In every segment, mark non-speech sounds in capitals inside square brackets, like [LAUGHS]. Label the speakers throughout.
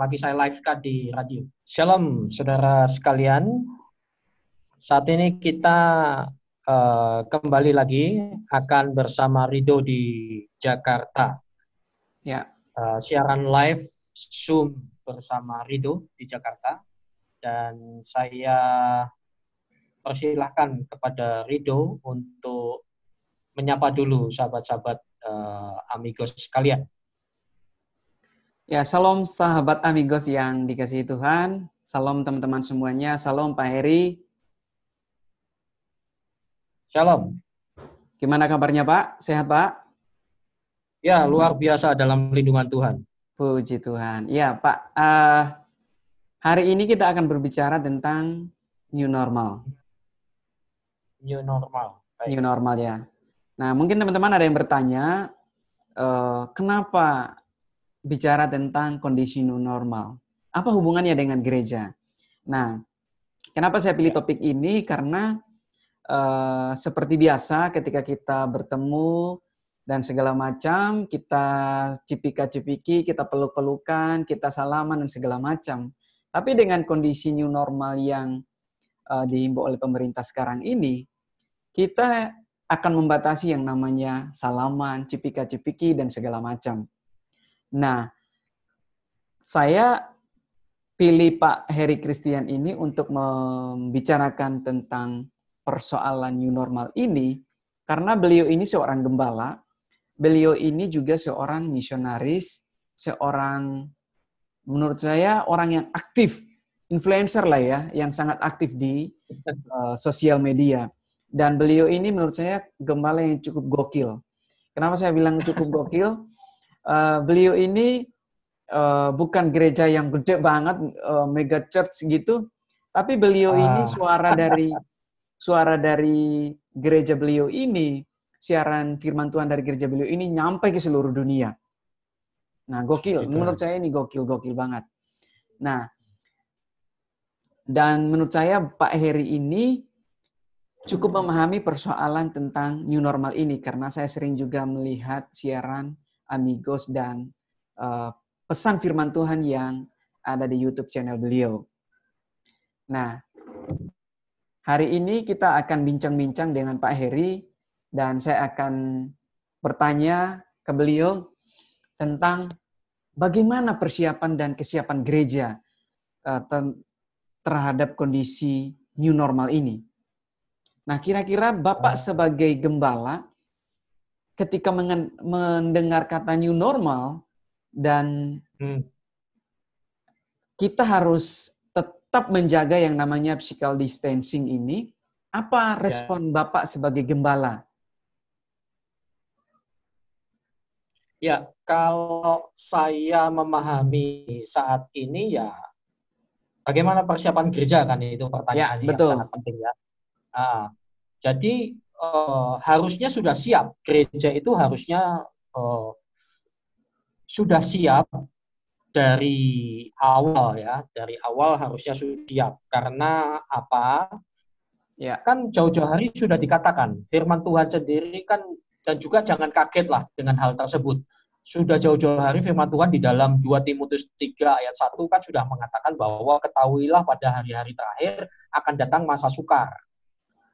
Speaker 1: lagi saya live kan di radio. Shalom, saudara sekalian. Saat ini kita uh, kembali lagi akan bersama Rido di Jakarta. Ya, uh, siaran live Zoom bersama Rido di Jakarta dan saya persilahkan kepada Rido untuk menyapa dulu sahabat-sahabat uh, amigos sekalian.
Speaker 2: Ya, salam sahabat amigos yang dikasihi Tuhan. Salam teman-teman semuanya. Salam Pak Heri.
Speaker 1: Shalom.
Speaker 2: Gimana kabarnya Pak? Sehat Pak?
Speaker 1: Ya, luar biasa dalam lindungan Tuhan.
Speaker 2: Puji Tuhan. Ya Pak, uh, hari ini kita akan berbicara tentang new normal.
Speaker 1: New normal.
Speaker 2: Baik. New normal ya. Nah, mungkin teman-teman ada yang bertanya, uh, kenapa bicara tentang kondisi new normal. Apa hubungannya dengan gereja? Nah, kenapa saya pilih topik ini? Karena uh, seperti biasa ketika kita bertemu dan segala macam, kita cipika-cipiki, kita peluk-pelukan, kita salaman dan segala macam. Tapi dengan kondisi new normal yang uh, dihimbau oleh pemerintah sekarang ini, kita akan membatasi yang namanya salaman, cipika-cipiki, dan segala macam. Nah, saya pilih Pak Heri Christian ini untuk membicarakan tentang persoalan new normal ini karena beliau ini seorang gembala, beliau ini juga seorang misionaris, seorang menurut saya orang yang aktif, influencer lah ya, yang sangat aktif di uh, sosial media. Dan beliau ini menurut saya gembala yang cukup gokil. Kenapa saya bilang cukup gokil? Uh, beliau ini uh, bukan gereja yang gede banget, uh, mega church gitu, tapi beliau ini suara dari suara dari gereja beliau ini, siaran firman Tuhan dari gereja beliau ini nyampe ke seluruh dunia. Nah, gokil. Gitu. Menurut saya ini gokil-gokil banget. Nah, dan menurut saya Pak Heri ini cukup memahami persoalan tentang new normal ini karena saya sering juga melihat siaran amigos dan uh, pesan firman Tuhan yang ada di YouTube channel beliau. Nah, hari ini kita akan bincang-bincang dengan Pak Heri dan saya akan bertanya ke beliau tentang bagaimana persiapan dan kesiapan gereja uh, terhadap kondisi new normal ini. Nah, kira-kira Bapak sebagai gembala ketika mendengar kata new normal dan hmm. kita harus tetap menjaga yang namanya physical distancing ini, apa ya. respon ya. Bapak sebagai gembala?
Speaker 1: Ya, kalau saya memahami saat ini ya bagaimana persiapan gereja kan itu pertanyaan
Speaker 2: ya, betul.
Speaker 1: yang sangat penting ya. Ah, jadi uh, harusnya sudah siap. Gereja itu harusnya uh, sudah siap dari awal ya, dari awal harusnya sudah siap. Karena apa? Ya, kan jauh-jauh hari sudah dikatakan firman Tuhan sendiri kan dan juga jangan kaget lah dengan hal tersebut. Sudah jauh-jauh hari firman Tuhan di dalam 2 Timotius 3 ayat 1 kan sudah mengatakan bahwa ketahuilah pada hari-hari terakhir akan datang masa sukar.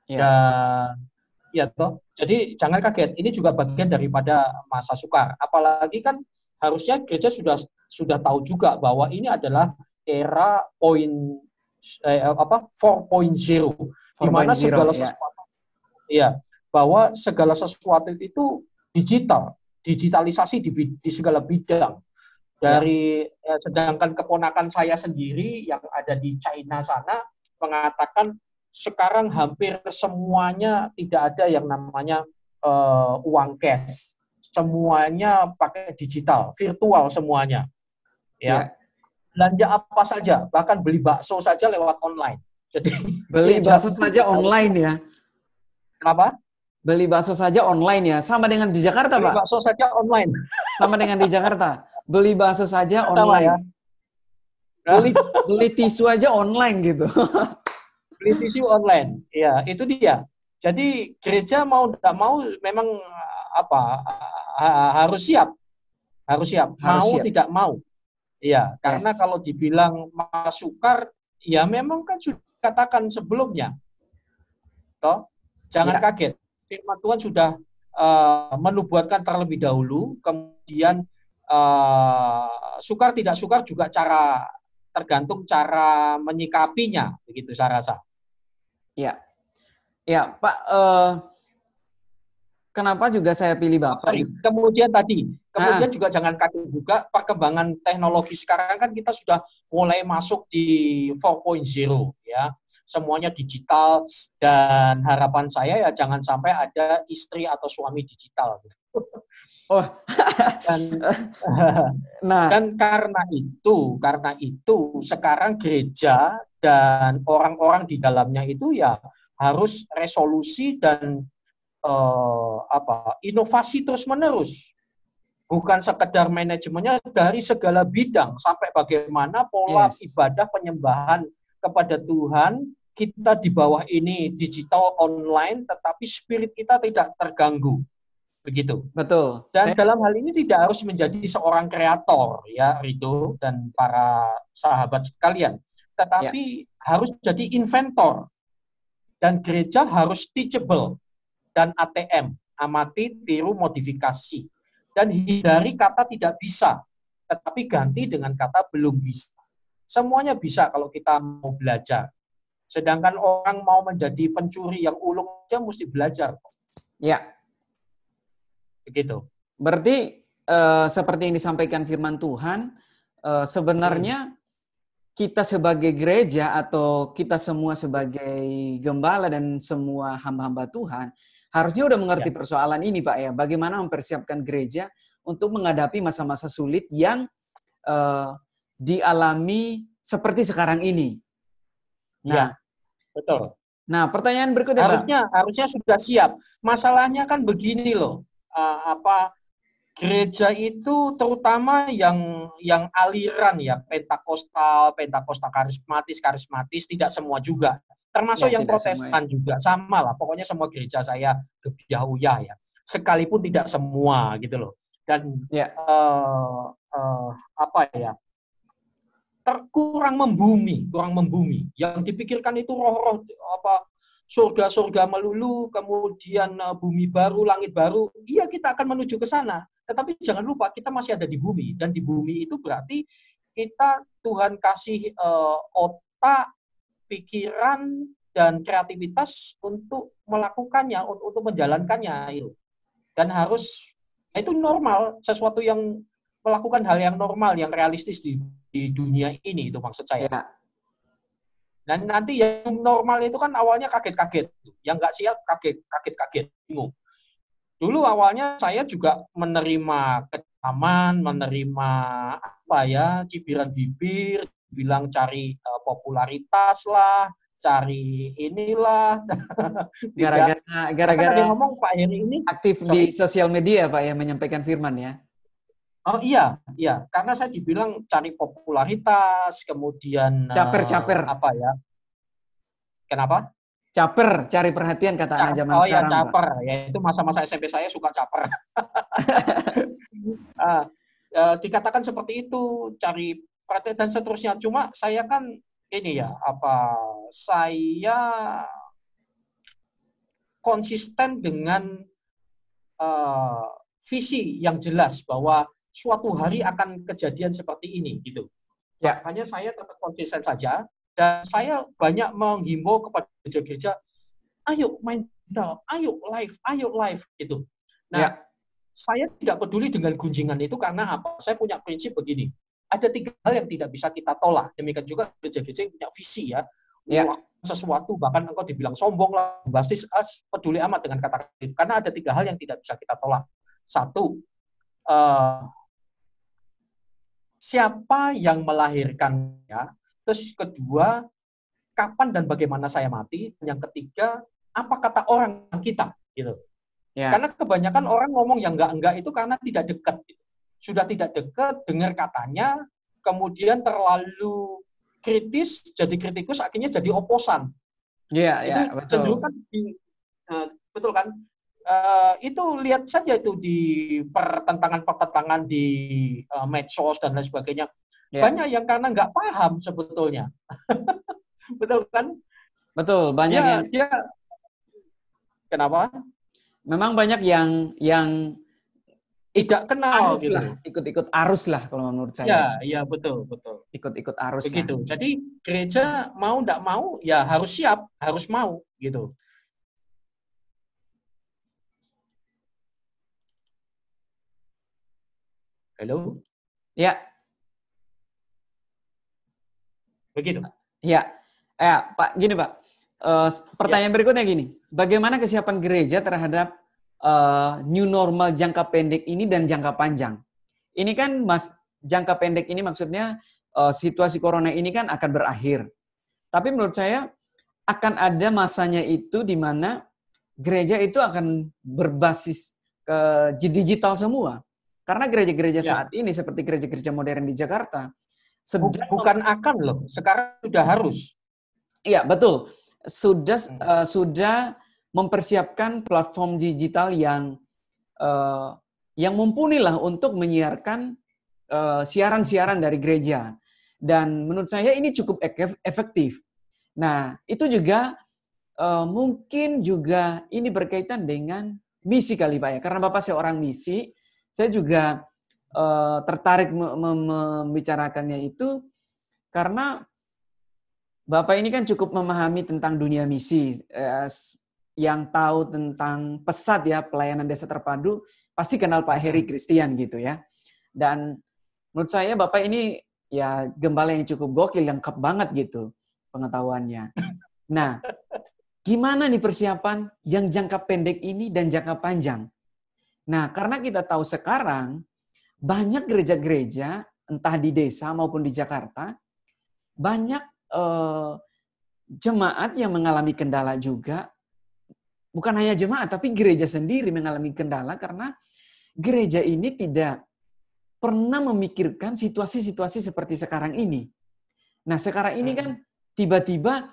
Speaker 1: Ya. Dan ya toh. Jadi jangan kaget, ini juga bagian daripada masa sukar. Apalagi kan harusnya gereja sudah sudah tahu juga bahwa ini adalah era poin eh, apa 4.0 di mana segala ya. sesuatu ya bahwa segala sesuatu itu digital, digitalisasi di, di segala bidang. Dari ya. eh, sedangkan keponakan saya sendiri yang ada di China sana mengatakan sekarang hampir semuanya tidak ada yang namanya uh, uang cash. Semuanya pakai digital, virtual semuanya. Ya. ya. Belanja apa saja, bahkan beli bakso saja lewat online.
Speaker 2: Jadi [LAUGHS] beli bakso saja online ya.
Speaker 1: Kenapa?
Speaker 2: Beli bakso saja online ya. Sama dengan di Jakarta, beli
Speaker 1: Pak. bakso saja online.
Speaker 2: Sama dengan di Jakarta. Beli bakso saja online. Ya. Beli beli tisu aja online gitu. [LAUGHS]
Speaker 1: beli tisu online. Ya, itu dia. Jadi gereja mau tidak mau memang apa harus siap. Harus siap. Harus mau siap. tidak mau. Iya, karena yes. kalau dibilang Mas Sukar, ya memang kan sudah katakan sebelumnya. Toh, jangan ya. kaget. Firman Tuhan sudah uh, menubuatkan terlebih dahulu, kemudian uh, sukar tidak sukar juga cara tergantung cara menyikapinya, begitu saya rasa.
Speaker 2: Ya, ya Pak. Uh, kenapa juga saya pilih Bapak?
Speaker 1: Kemudian tadi, kemudian ah. juga jangan kaget juga perkembangan teknologi sekarang kan kita sudah mulai masuk di 4.0 ya. Semuanya digital dan harapan saya ya jangan sampai ada istri atau suami digital. [LAUGHS] Oh. dan, [LAUGHS] nah. dan karena itu, karena itu sekarang gereja dan orang-orang di dalamnya itu ya harus resolusi dan uh, apa inovasi terus menerus bukan sekedar manajemennya dari segala bidang sampai bagaimana pola yes. ibadah penyembahan kepada Tuhan kita di bawah ini digital online tetapi spirit kita tidak terganggu begitu
Speaker 2: betul
Speaker 1: dan Saya... dalam hal ini tidak harus menjadi seorang kreator ya Rido dan para sahabat sekalian tetapi ya. harus jadi inventor dan gereja harus teachable dan ATM, amati, tiru, modifikasi. Dan hindari kata tidak bisa, tetapi ganti dengan kata belum bisa. Semuanya bisa kalau kita mau belajar. Sedangkan orang mau menjadi pencuri yang ulung aja mesti belajar.
Speaker 2: Ya.
Speaker 1: Begitu.
Speaker 2: Berarti uh, seperti yang disampaikan firman Tuhan, uh, sebenarnya kita sebagai gereja atau kita semua sebagai gembala dan semua hamba-hamba Tuhan harusnya udah mengerti ya. persoalan ini Pak ya. Bagaimana mempersiapkan gereja untuk menghadapi masa-masa sulit yang uh, dialami seperti sekarang ini.
Speaker 1: Nah, ya, betul.
Speaker 2: Nah, pertanyaan berikutnya
Speaker 1: harusnya harusnya sudah siap. Masalahnya kan begini loh. Uh, apa gereja itu terutama yang yang aliran ya Pentapostal, Pentapostal karismatis, karismatis tidak semua juga. Termasuk ya, yang protestan ya. juga sama lah. Pokoknya semua gereja saya kebiahuya ya. Sekalipun tidak semua gitu loh. Dan ya. uh, uh, apa ya terkurang membumi kurang membumi. Yang dipikirkan itu roh-roh apa surga-surga melulu kemudian uh, bumi baru langit baru iya kita akan menuju ke sana tetapi jangan lupa kita masih ada di bumi dan di bumi itu berarti kita Tuhan kasih uh, otak pikiran dan kreativitas untuk melakukannya, untuk, untuk menjalankannya itu. Dan harus ya itu normal, sesuatu yang melakukan hal yang normal, yang realistis di, di dunia ini itu maksud saya. Ya. Dan nanti yang normal itu kan awalnya kaget-kaget, yang nggak siap kaget, kaget-kaget, bingung. Dulu awalnya saya juga menerima kecaman, menerima apa ya, cibiran bibir, bilang cari uh, popularitas lah, cari inilah. [LAUGHS]
Speaker 2: Gara-gara gara-gara ngomong Pak Heri ini aktif sorry. di sosial media Pak ya menyampaikan firman ya.
Speaker 1: Oh iya, iya, karena saya dibilang cari popularitas, kemudian
Speaker 2: caper-caper
Speaker 1: uh, apa ya? Kenapa?
Speaker 2: Caper, cari perhatian kata anak zaman
Speaker 1: oh,
Speaker 2: sekarang.
Speaker 1: Oh iya, caper. Pak. Ya itu masa-masa SMP saya suka caper. uh, [LAUGHS] uh, dikatakan seperti itu, cari praktek dan seterusnya. Cuma saya kan ini ya apa saya konsisten dengan uh, visi yang jelas bahwa suatu hari akan kejadian seperti ini gitu. Ya. Makanya saya tetap konsisten saja dan saya banyak menghimbau kepada gereja-gereja, ayo main digital, ayo live, ayo live gitu. Nah, ya. saya tidak peduli dengan gunjingan itu karena apa? Saya punya prinsip begini ada tiga hal yang tidak bisa kita tolak. Demikian juga gereja-gereja yang punya visi ya. ya. Sesuatu bahkan engkau dibilang sombong lah, basis ah, peduli amat dengan kata itu. Karena ada tiga hal yang tidak bisa kita tolak. Satu, uh, siapa yang melahirkannya. Terus kedua, kapan dan bagaimana saya mati. Yang ketiga, apa kata orang kita gitu. Ya. Karena kebanyakan orang ngomong yang enggak-enggak itu karena tidak dekat. Gitu sudah tidak dekat, dengar katanya, kemudian terlalu kritis, jadi kritikus, akhirnya jadi oposan.
Speaker 2: Iya, iya, betul. Cenderung
Speaker 1: kan, betul kan? Uh, itu lihat saja itu di pertentangan-pertentangan di uh, medsos dan lain sebagainya. Ya. Banyak yang karena nggak paham sebetulnya. [LAUGHS] Betul kan?
Speaker 2: Betul, banyak ya, yang... Dia,
Speaker 1: kenapa?
Speaker 2: Memang banyak yang yang
Speaker 1: tidak kenal
Speaker 2: arus gitu. lah, ikut-ikut arus lah kalau menurut saya. Ya,
Speaker 1: iya betul, betul.
Speaker 2: Ikut-ikut arus.
Speaker 1: Begitu. Lah. Jadi gereja mau tidak mau ya harus siap, harus mau gitu. Halo?
Speaker 2: Ya.
Speaker 1: Begitu.
Speaker 2: Ya. Ya, Pak, gini Pak. Uh, pertanyaan ya. berikutnya gini. Bagaimana kesiapan gereja terhadap uh, new normal jangka pendek ini dan jangka panjang? Ini kan Mas jangka pendek ini maksudnya uh, situasi corona ini kan akan berakhir. Tapi menurut saya akan ada masanya itu di mana gereja itu akan berbasis ke digital semua. Karena gereja-gereja ya. saat ini seperti gereja-gereja modern di Jakarta
Speaker 1: sedang bukan akan loh, sekarang sudah harus.
Speaker 2: Iya, betul. Sudah uh, sudah mempersiapkan platform digital yang uh, yang mumpuni lah untuk menyiarkan uh, siaran-siaran dari gereja. Dan menurut saya ini cukup efektif. Nah, itu juga uh, mungkin juga ini berkaitan dengan misi kali Pak ya. Karena Bapak seorang misi, saya juga uh, tertarik membicarakannya itu karena Bapak ini kan cukup memahami tentang dunia misi. Uh, yang tahu tentang pesat ya pelayanan desa terpadu pasti kenal Pak Heri hmm. Christian gitu ya. Dan menurut saya Bapak ini ya gembala yang cukup gokil, lengkap banget gitu pengetahuannya. Nah, gimana nih persiapan yang jangka pendek ini dan jangka panjang? Nah, karena kita tahu sekarang banyak gereja-gereja entah di desa maupun di Jakarta banyak eh, jemaat yang mengalami kendala juga bukan hanya jemaat tapi gereja sendiri mengalami kendala karena gereja ini tidak pernah memikirkan situasi-situasi seperti sekarang ini. Nah, sekarang ini kan hmm. tiba-tiba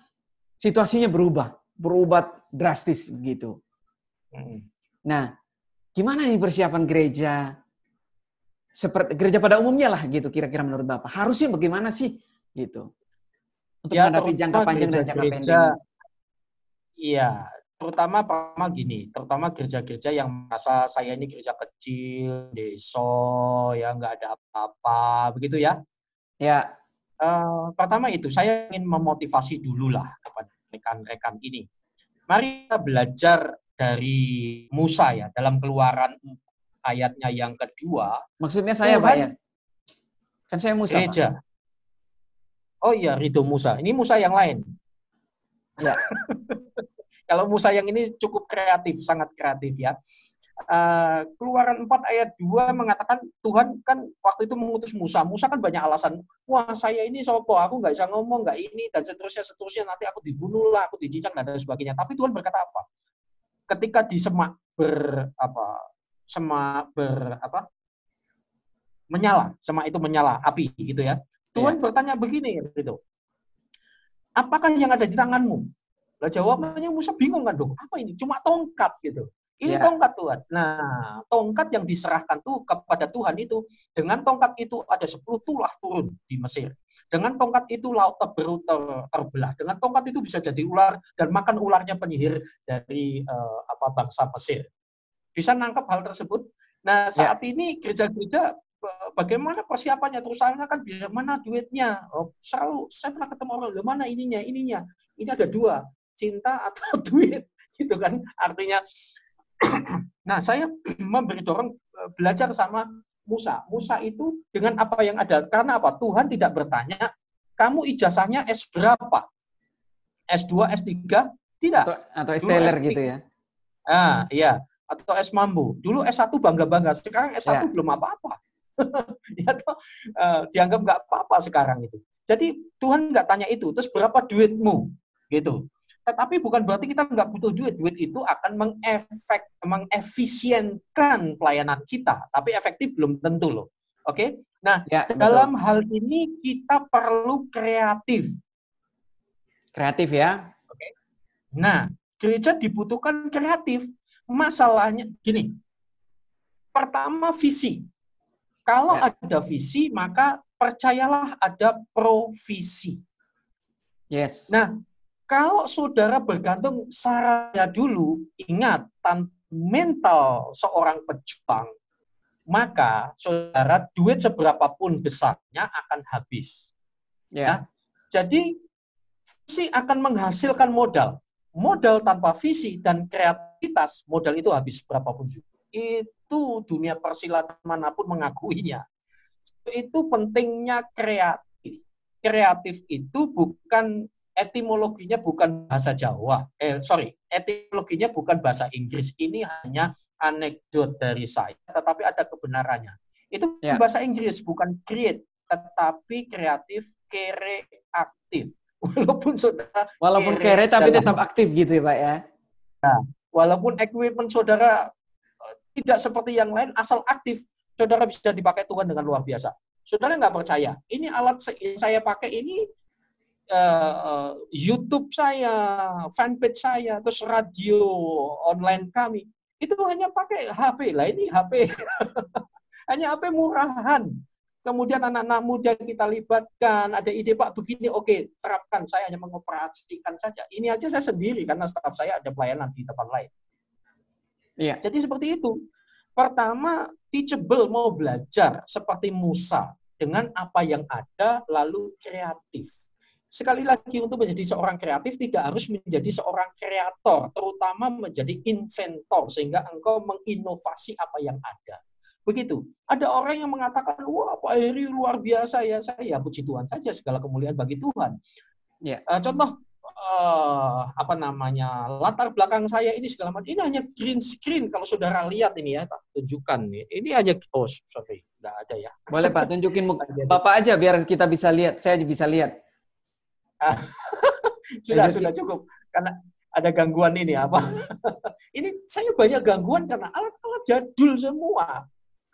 Speaker 2: situasinya berubah, berubah drastis begitu. Hmm. Nah, Gimana nih persiapan gereja? Seperti gereja pada umumnya lah gitu kira-kira menurut Bapak. Harusnya bagaimana sih gitu? Untuk ya, menghadapi jangka panjang dan jangka pendek.
Speaker 1: Iya, terutama pertama gini, terutama gereja-gereja yang merasa saya ini gereja kecil, deso, ya nggak ada apa-apa, begitu ya?
Speaker 2: Ya.
Speaker 1: Uh, pertama itu saya ingin memotivasi dulu lah kepada rekan-rekan ini. Mari kita belajar dari Musa ya dalam keluaran ayatnya yang kedua.
Speaker 2: Maksudnya saya Tuhan, Pak ya? Kan saya Musa.
Speaker 1: Gereja. Pak. Oh iya, Ridho Musa. Ini Musa yang lain. Ya. [LAUGHS] Kalau Musa yang ini cukup kreatif, sangat kreatif ya. Uh, keluaran 4 ayat 2 mengatakan Tuhan kan waktu itu mengutus Musa. Musa kan banyak alasan. Wah saya ini sopo, aku nggak bisa ngomong, nggak ini, dan seterusnya, seterusnya. Nanti aku dibunuh lah, aku dicincang, dan sebagainya. Tapi Tuhan berkata apa? Ketika di semak ber apa semak ber apa menyala semak itu menyala api gitu ya. Tuhan ya. bertanya begini gitu. Apakah yang ada di tanganmu? Lah jawabannya Musa bingung kan dong apa ini? Cuma tongkat gitu. Ini ya. tongkat Tuhan. Nah tongkat yang diserahkan tuh kepada Tuhan itu dengan tongkat itu ada 10 tulah turun di Mesir dengan tongkat itu laut terberu ter, terbelah. Dengan tongkat itu bisa jadi ular dan makan ularnya penyihir dari uh, apa bangsa Mesir. Bisa nangkap hal tersebut. Nah, ya. saat ya. ini gereja-gereja bagaimana persiapannya terus saya kan mana duitnya oh, selalu saya pernah ketemu orang mana ininya ininya ini ada dua cinta atau [LAUGHS] duit gitu kan artinya [CLEARS THROAT] nah saya [CLEARS THROAT] memberi dorong eh, belajar sama Musa. Musa itu dengan apa yang ada. Karena apa? Tuhan tidak bertanya, kamu ijazahnya S berapa? S2, S3? Tidak.
Speaker 2: Atau, atau S Taylor gitu ya?
Speaker 1: Ah, iya. Atau S Mambu. Dulu S1 bangga-bangga. Sekarang S1 ya. belum apa-apa. [LAUGHS] ya toh, uh, dianggap nggak apa-apa sekarang itu. Jadi Tuhan nggak tanya itu. Terus berapa duitmu? Gitu. Tetapi bukan berarti kita nggak butuh duit. Duit itu akan mengefek, mengefisienkan pelayanan kita. Tapi efektif belum tentu loh. Oke? Okay? Nah, ya, dalam hal ini kita perlu kreatif.
Speaker 2: Kreatif ya?
Speaker 1: Oke. Okay? Nah, gereja dibutuhkan kreatif. Masalahnya gini. Pertama visi. Kalau ya. ada visi, maka percayalah ada provisi.
Speaker 2: Yes.
Speaker 1: Nah, kalau saudara bergantung saranya dulu, ingat, mental seorang pejuang, maka saudara duit seberapapun besarnya akan habis. Ya. ya. Jadi visi akan menghasilkan modal. Modal tanpa visi dan kreativitas, modal itu habis berapapun juga. Itu dunia persilatan mana pun mengakuinya. Itu pentingnya kreatif. Kreatif itu bukan etimologinya bukan bahasa Jawa. Eh sorry, etimologinya bukan bahasa Inggris. Ini hanya anekdot dari saya, tetapi ada kebenarannya. Itu ya. bahasa Inggris, bukan create, tetapi kreatif, kreatif. [LAUGHS]
Speaker 2: Walaupun saudara walaupun kere, tapi tetap aktif gitu ya Pak ya.
Speaker 1: Nah, walaupun equipment saudara eh, tidak seperti yang lain, asal aktif, saudara bisa dipakai Tuhan dengan luar biasa. Saudara nggak percaya, ini alat saya pakai ini uh, YouTube saya, fanpage saya, terus radio online kami, itu hanya pakai HP lah. Ini HP, [LAUGHS] hanya HP murahan. Kemudian anak-anak muda kita libatkan, ada ide Pak begini, oke terapkan. Saya hanya mengoperasikan saja. Ini aja saya sendiri karena staf saya ada pelayanan di tempat lain. Iya. Jadi seperti itu. Pertama, teachable mau belajar seperti Musa dengan apa yang ada lalu kreatif. Sekali lagi untuk menjadi seorang kreatif tidak harus menjadi seorang kreator, terutama menjadi inventor sehingga engkau menginovasi apa yang ada. Begitu. Ada orang yang mengatakan, wah Pak Heri luar biasa ya saya. Puji Tuhan saja segala kemuliaan bagi Tuhan. Ya. Uh, contoh uh, apa namanya latar belakang saya ini segala macam ini hanya green screen kalau saudara lihat ini ya tak tunjukkan nih ini hanya oh sorry tidak ada ya
Speaker 2: boleh pak tunjukin [LAUGHS] muka bapak aja biar kita bisa lihat saya bisa lihat [LAUGHS]
Speaker 1: sudah sudah cukup karena ada gangguan ini apa [LAUGHS] ini saya banyak gangguan karena alat-alat jadul semua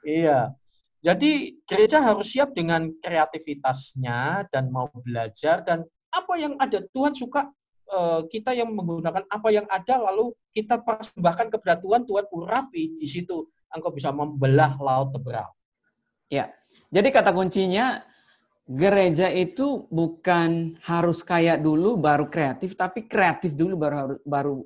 Speaker 1: Iya. Jadi gereja harus siap dengan kreativitasnya dan mau belajar dan apa yang ada Tuhan suka eh, kita yang menggunakan apa yang ada lalu kita persembahkan kepada Tuhan Tuhan urapi di situ engkau bisa membelah laut teberau.
Speaker 2: Ya. Jadi kata kuncinya gereja itu bukan harus kaya dulu baru kreatif tapi kreatif dulu baru baru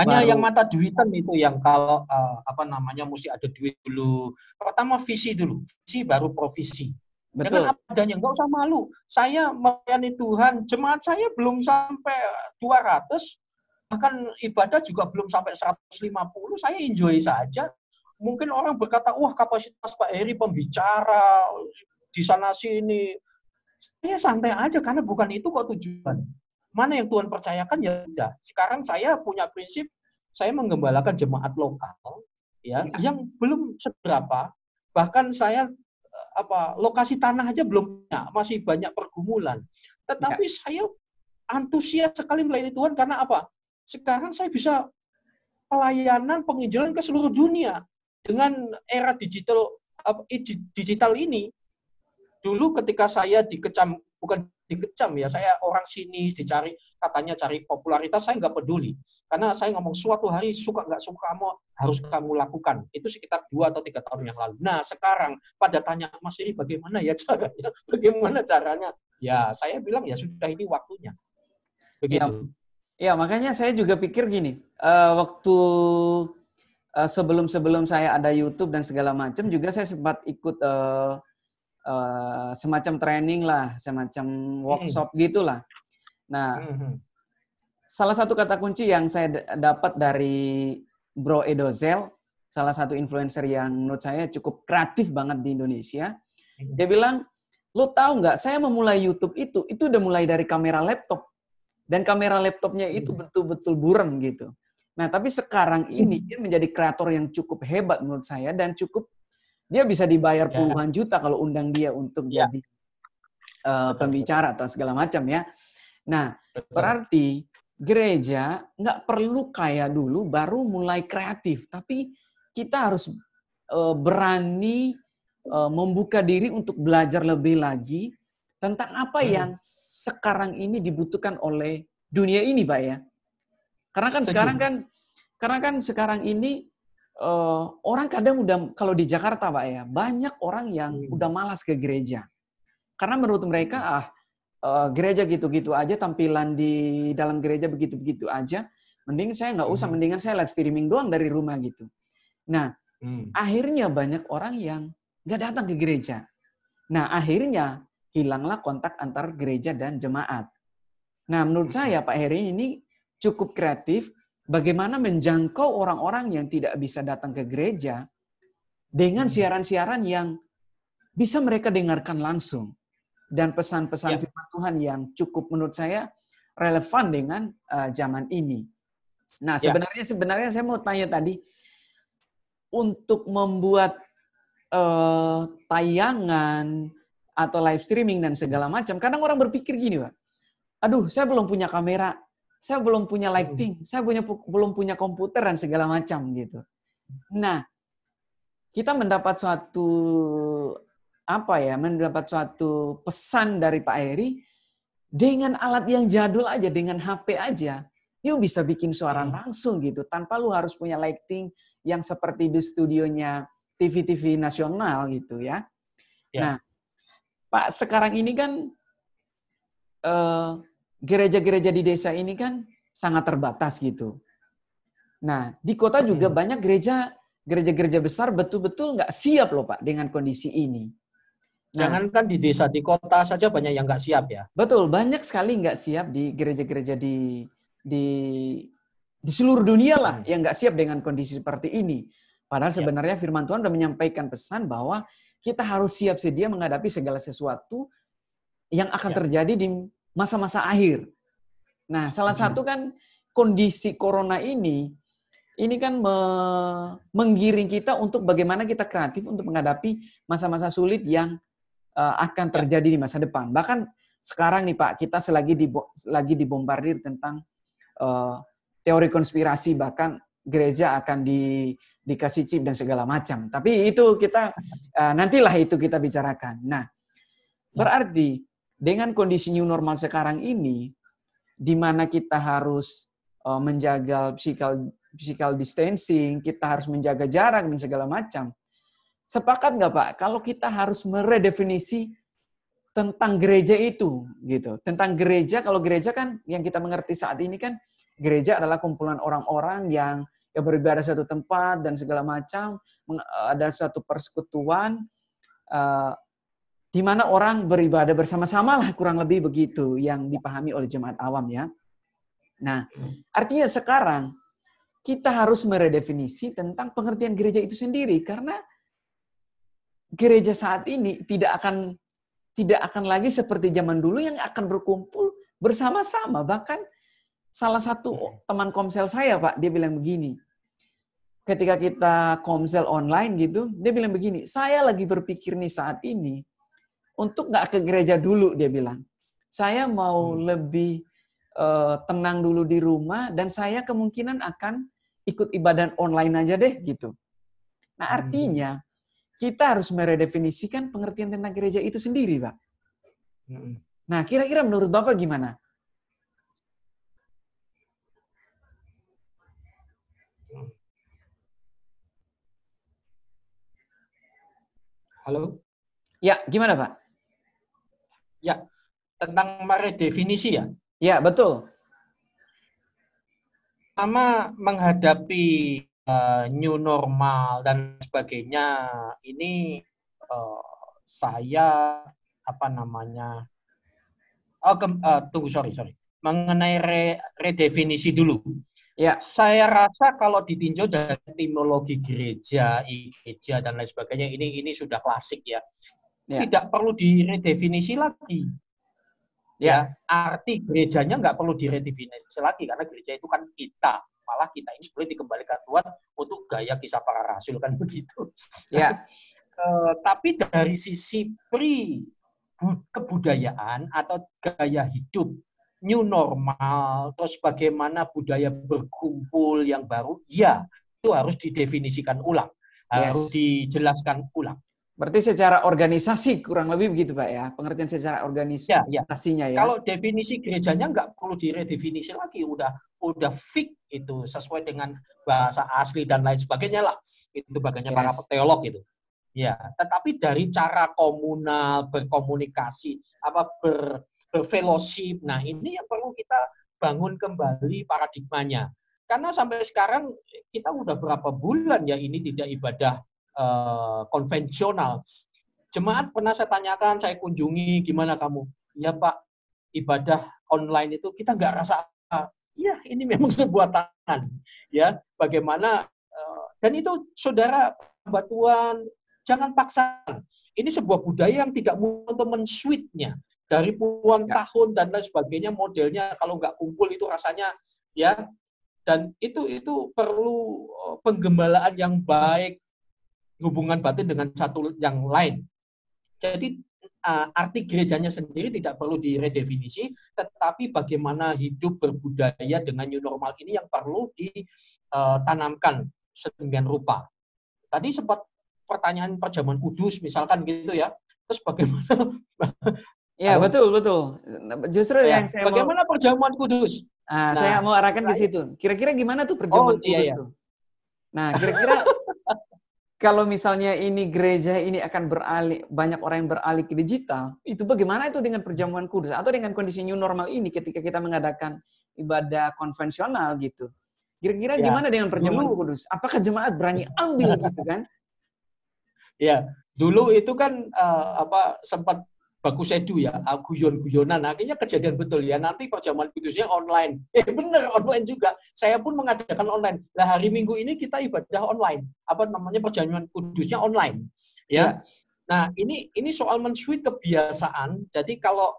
Speaker 1: hanya baru... yang mata duitan itu yang kalau uh, apa namanya mesti ada duit dulu. Pertama visi dulu, visi baru provisi. Betul. Dengan apa adanya, nggak usah malu. Saya melayani Tuhan, jemaat saya belum sampai 200, bahkan ibadah juga belum sampai 150, saya enjoy saja. Mungkin orang berkata, wah kapasitas Pak Heri pembicara, di sana sini. Saya santai aja, karena bukan itu kok tujuan mana yang Tuhan percayakan ya sudah. Sekarang saya punya prinsip saya menggembalakan jemaat lokal ya, ya. yang belum seberapa bahkan saya eh, apa lokasi tanah aja belum punya, masih banyak pergumulan. Tetapi ya. saya antusias sekali melayani Tuhan karena apa? Sekarang saya bisa pelayanan penginjilan ke seluruh dunia dengan era digital digital ini. Dulu ketika saya dikecam bukan dikecam ya. Saya orang sini dicari katanya cari popularitas, saya nggak peduli. Karena saya ngomong suatu hari suka nggak suka kamu harus kamu lakukan. Itu sekitar dua atau tiga tahun yang lalu. Nah sekarang pada tanya Mas ini bagaimana ya caranya? [LAUGHS] Bagaimana caranya? Ya saya bilang ya sudah ini waktunya.
Speaker 2: Begitu. Ya, ya makanya saya juga pikir gini. Uh, waktu uh, sebelum sebelum saya ada YouTube dan segala macam juga saya sempat ikut uh, uh, semacam training lah, semacam workshop hmm. gitulah. Nah, hmm. salah satu kata kunci yang saya dapat dari Bro Edozel, salah satu influencer yang menurut saya cukup kreatif banget di Indonesia, hmm. dia bilang, lo tahu nggak? Saya memulai YouTube itu, itu udah mulai dari kamera laptop dan kamera laptopnya itu hmm. betul-betul buram gitu. Nah, tapi sekarang ini dia menjadi kreator yang cukup hebat menurut saya dan cukup dia bisa dibayar ya. puluhan juta kalau undang dia untuk ya. jadi uh, pembicara atau segala macam ya. Nah, Betul. berarti gereja nggak perlu kaya dulu baru mulai kreatif, tapi kita harus uh, berani uh, membuka diri untuk belajar lebih lagi tentang apa hmm. yang sekarang ini dibutuhkan oleh dunia ini, Pak ya. Karena kan Setuju. sekarang kan karena kan sekarang ini uh, orang kadang udah kalau di Jakarta pak ya banyak orang yang
Speaker 1: Hmm.
Speaker 2: udah malas ke gereja karena menurut mereka ah uh, gereja gitu-gitu aja tampilan di dalam gereja begitu-begitu aja mending saya nggak usah
Speaker 1: Hmm.
Speaker 2: mendingan saya live streaming doang dari rumah gitu nah
Speaker 1: Hmm.
Speaker 2: akhirnya banyak orang yang nggak datang ke gereja nah akhirnya hilanglah kontak antar gereja dan jemaat nah menurut
Speaker 1: Hmm.
Speaker 2: saya Pak Heri ini cukup kreatif bagaimana menjangkau orang-orang yang tidak bisa datang ke gereja dengan
Speaker 1: Hmm.
Speaker 2: siaran-siaran yang bisa mereka dengarkan langsung dan pesan-pesan
Speaker 1: Ya.
Speaker 2: firman Tuhan yang cukup menurut saya relevan dengan uh, zaman ini. Nah,
Speaker 1: Ya.
Speaker 2: sebenarnya sebenarnya saya mau tanya tadi untuk membuat uh, tayangan atau live streaming dan segala macam, kadang orang berpikir gini, Pak. Aduh, saya belum punya kamera, saya belum punya lighting, saya punya belum punya komputer dan segala macam gitu. Nah, kita mendapat suatu apa ya, mendapat suatu pesan dari Pak Eri dengan alat yang jadul aja, dengan HP aja, yuk bisa bikin suara
Speaker 1: Hmm.
Speaker 2: langsung gitu, tanpa lu harus punya lighting yang seperti di studionya TV-TV nasional gitu ya.
Speaker 1: Ya.
Speaker 2: Nah, Pak sekarang ini kan eh, gereja-gereja di desa ini kan sangat terbatas gitu. Nah, di kota juga
Speaker 1: Hmm.
Speaker 2: banyak gereja gereja-gereja besar betul-betul nggak siap loh Pak dengan kondisi ini. Nah,
Speaker 1: Jangankan di desa, di kota saja banyak yang nggak siap ya.
Speaker 2: betul banyak sekali nggak siap di gereja-gereja di di di seluruh dunia lah
Speaker 1: Hmm.
Speaker 2: yang nggak siap dengan kondisi seperti ini. Padahal
Speaker 1: Ya.
Speaker 2: sebenarnya Firman Tuhan sudah menyampaikan pesan bahwa kita harus siap sedia menghadapi segala sesuatu yang akan
Speaker 1: Ya.
Speaker 2: terjadi di masa-masa akhir. Nah, salah
Speaker 1: Hmm.
Speaker 2: satu kan kondisi corona ini ini kan me- menggiring kita untuk bagaimana kita kreatif untuk menghadapi masa-masa sulit yang uh, akan
Speaker 1: Ya.
Speaker 2: terjadi di masa depan. Bahkan sekarang nih Pak, kita selagi di lagi dibombardir tentang uh, teori konspirasi bahkan gereja akan di dikasih chip dan segala macam. Tapi itu kita uh, nantilah itu kita bicarakan. Nah, berarti dengan kondisi new normal sekarang ini di mana kita harus uh, menjaga physical physical distancing, kita harus menjaga jarak dan segala macam. Sepakat nggak Pak? Kalau kita harus meredefinisi tentang gereja itu, gitu. Tentang gereja, kalau gereja kan yang kita mengerti saat ini kan gereja adalah kumpulan orang-orang yang yang beribadah satu tempat dan segala macam, meng- ada suatu persekutuan uh, di mana orang beribadah bersama-sama lah kurang lebih begitu yang dipahami oleh jemaat awam ya. Nah, artinya sekarang kita harus meredefinisi tentang pengertian gereja itu sendiri karena gereja saat ini tidak akan tidak akan lagi seperti zaman dulu yang akan berkumpul bersama-sama bahkan salah satu teman komsel saya Pak dia bilang begini ketika kita komsel online gitu dia bilang begini saya lagi berpikir nih saat ini untuk nggak ke gereja dulu dia bilang saya mau
Speaker 1: Hmm.
Speaker 2: lebih uh, tenang dulu di rumah dan saya kemungkinan akan ikut ibadah online aja deh gitu. Nah
Speaker 1: Hmm.
Speaker 2: artinya kita harus meredefinisikan pengertian tentang gereja itu sendiri, Pak.
Speaker 1: Hmm.
Speaker 2: Nah kira-kira menurut Bapak gimana?
Speaker 1: Halo?
Speaker 2: Ya, gimana Pak?
Speaker 1: Ya, tentang meredefinisi ya.
Speaker 2: Ya, betul.
Speaker 1: Pertama menghadapi uh, new normal dan sebagainya ini uh, saya apa namanya oh ke, uh, tunggu sorry sorry mengenai re, redefinisi dulu
Speaker 2: Ya.
Speaker 1: saya rasa kalau ditinjau dari etimologi gereja gereja dan lain sebagainya ini ini sudah klasik ya,
Speaker 2: Ya.
Speaker 1: tidak perlu diredefinisi lagi
Speaker 2: Ya.
Speaker 1: arti gerejanya nggak perlu diredefinisi lagi karena gereja itu kan kita malah kita ini sebenarnya dikembalikan Tuhan untuk gaya kisah para rasul kan begitu.
Speaker 2: Ya. [LAUGHS]
Speaker 1: Eh, tapi dari sisi pri bu- kebudayaan atau gaya hidup new normal terus bagaimana budaya berkumpul yang baru ya itu harus didefinisikan ulang harus
Speaker 2: Yes.
Speaker 1: dijelaskan ulang
Speaker 2: Berarti secara organisasi kurang lebih begitu Pak ya, pengertian secara organisasinya ya.
Speaker 1: ya. Kalau definisi gerejanya nggak perlu diredefinisi lagi, udah udah fix itu sesuai dengan bahasa asli dan lain sebagainya lah. Itu bagiannya yes. para teolog itu. Ya, tetapi dari cara komunal berkomunikasi, apa ber, berfellowship, nah ini yang perlu kita bangun kembali paradigmanya. Karena sampai sekarang kita udah berapa bulan ya ini tidak ibadah uh, konvensional. Jemaat pernah saya tanyakan, saya kunjungi, gimana kamu? Ya Pak, ibadah online itu kita nggak rasa, ya ini memang [LAUGHS] sebuah tangan. Ya, bagaimana, uh, dan itu saudara batuan, jangan paksa. Ini sebuah budaya yang tidak mudah untuk mensuitnya dari puluhan ya. tahun dan lain sebagainya modelnya kalau nggak kumpul itu rasanya ya dan itu itu perlu eh, penggembalaan yang baik hubungan batin dengan satu yang lain. Jadi uh, arti gerejanya sendiri tidak perlu diredefinisi, tetapi bagaimana hidup berbudaya dengan new normal ini yang perlu ditanamkan sedemikian rupa. Tadi sempat pertanyaan perjamuan kudus misalkan gitu ya. Terus bagaimana [LAUGHS]
Speaker 2: Ya, betul, betul. Justru ya, yang saya
Speaker 1: Bagaimana mau... perjamuan kudus?
Speaker 2: Nah, nah, saya mau arahkan ke situ. Kira-kira gimana tuh perjamuan oh, iya, kudus iya, iya. tuh? Nah, kira-kira kalau misalnya ini gereja ini akan beralih, banyak orang yang beralih ke digital, itu bagaimana itu dengan perjamuan kudus? Atau dengan kondisi new normal ini ketika kita mengadakan ibadah konvensional gitu? Kira-kira ya. gimana dengan perjamuan dulu, kudus? Apakah jemaat berani ambil gitu kan? [LAUGHS]
Speaker 1: Ya, dulu itu kan uh, apa sempat bagus sedu ya, guyon-guyonan. Akhirnya kejadian betul ya. Nanti perjamuan kudusnya online. Eh bener online juga. Saya pun mengadakan online. Nah hari Minggu ini kita ibadah online. Apa namanya perjamuan kudusnya online. Ya. ya. Nah ini ini soal mensuit kebiasaan. Jadi kalau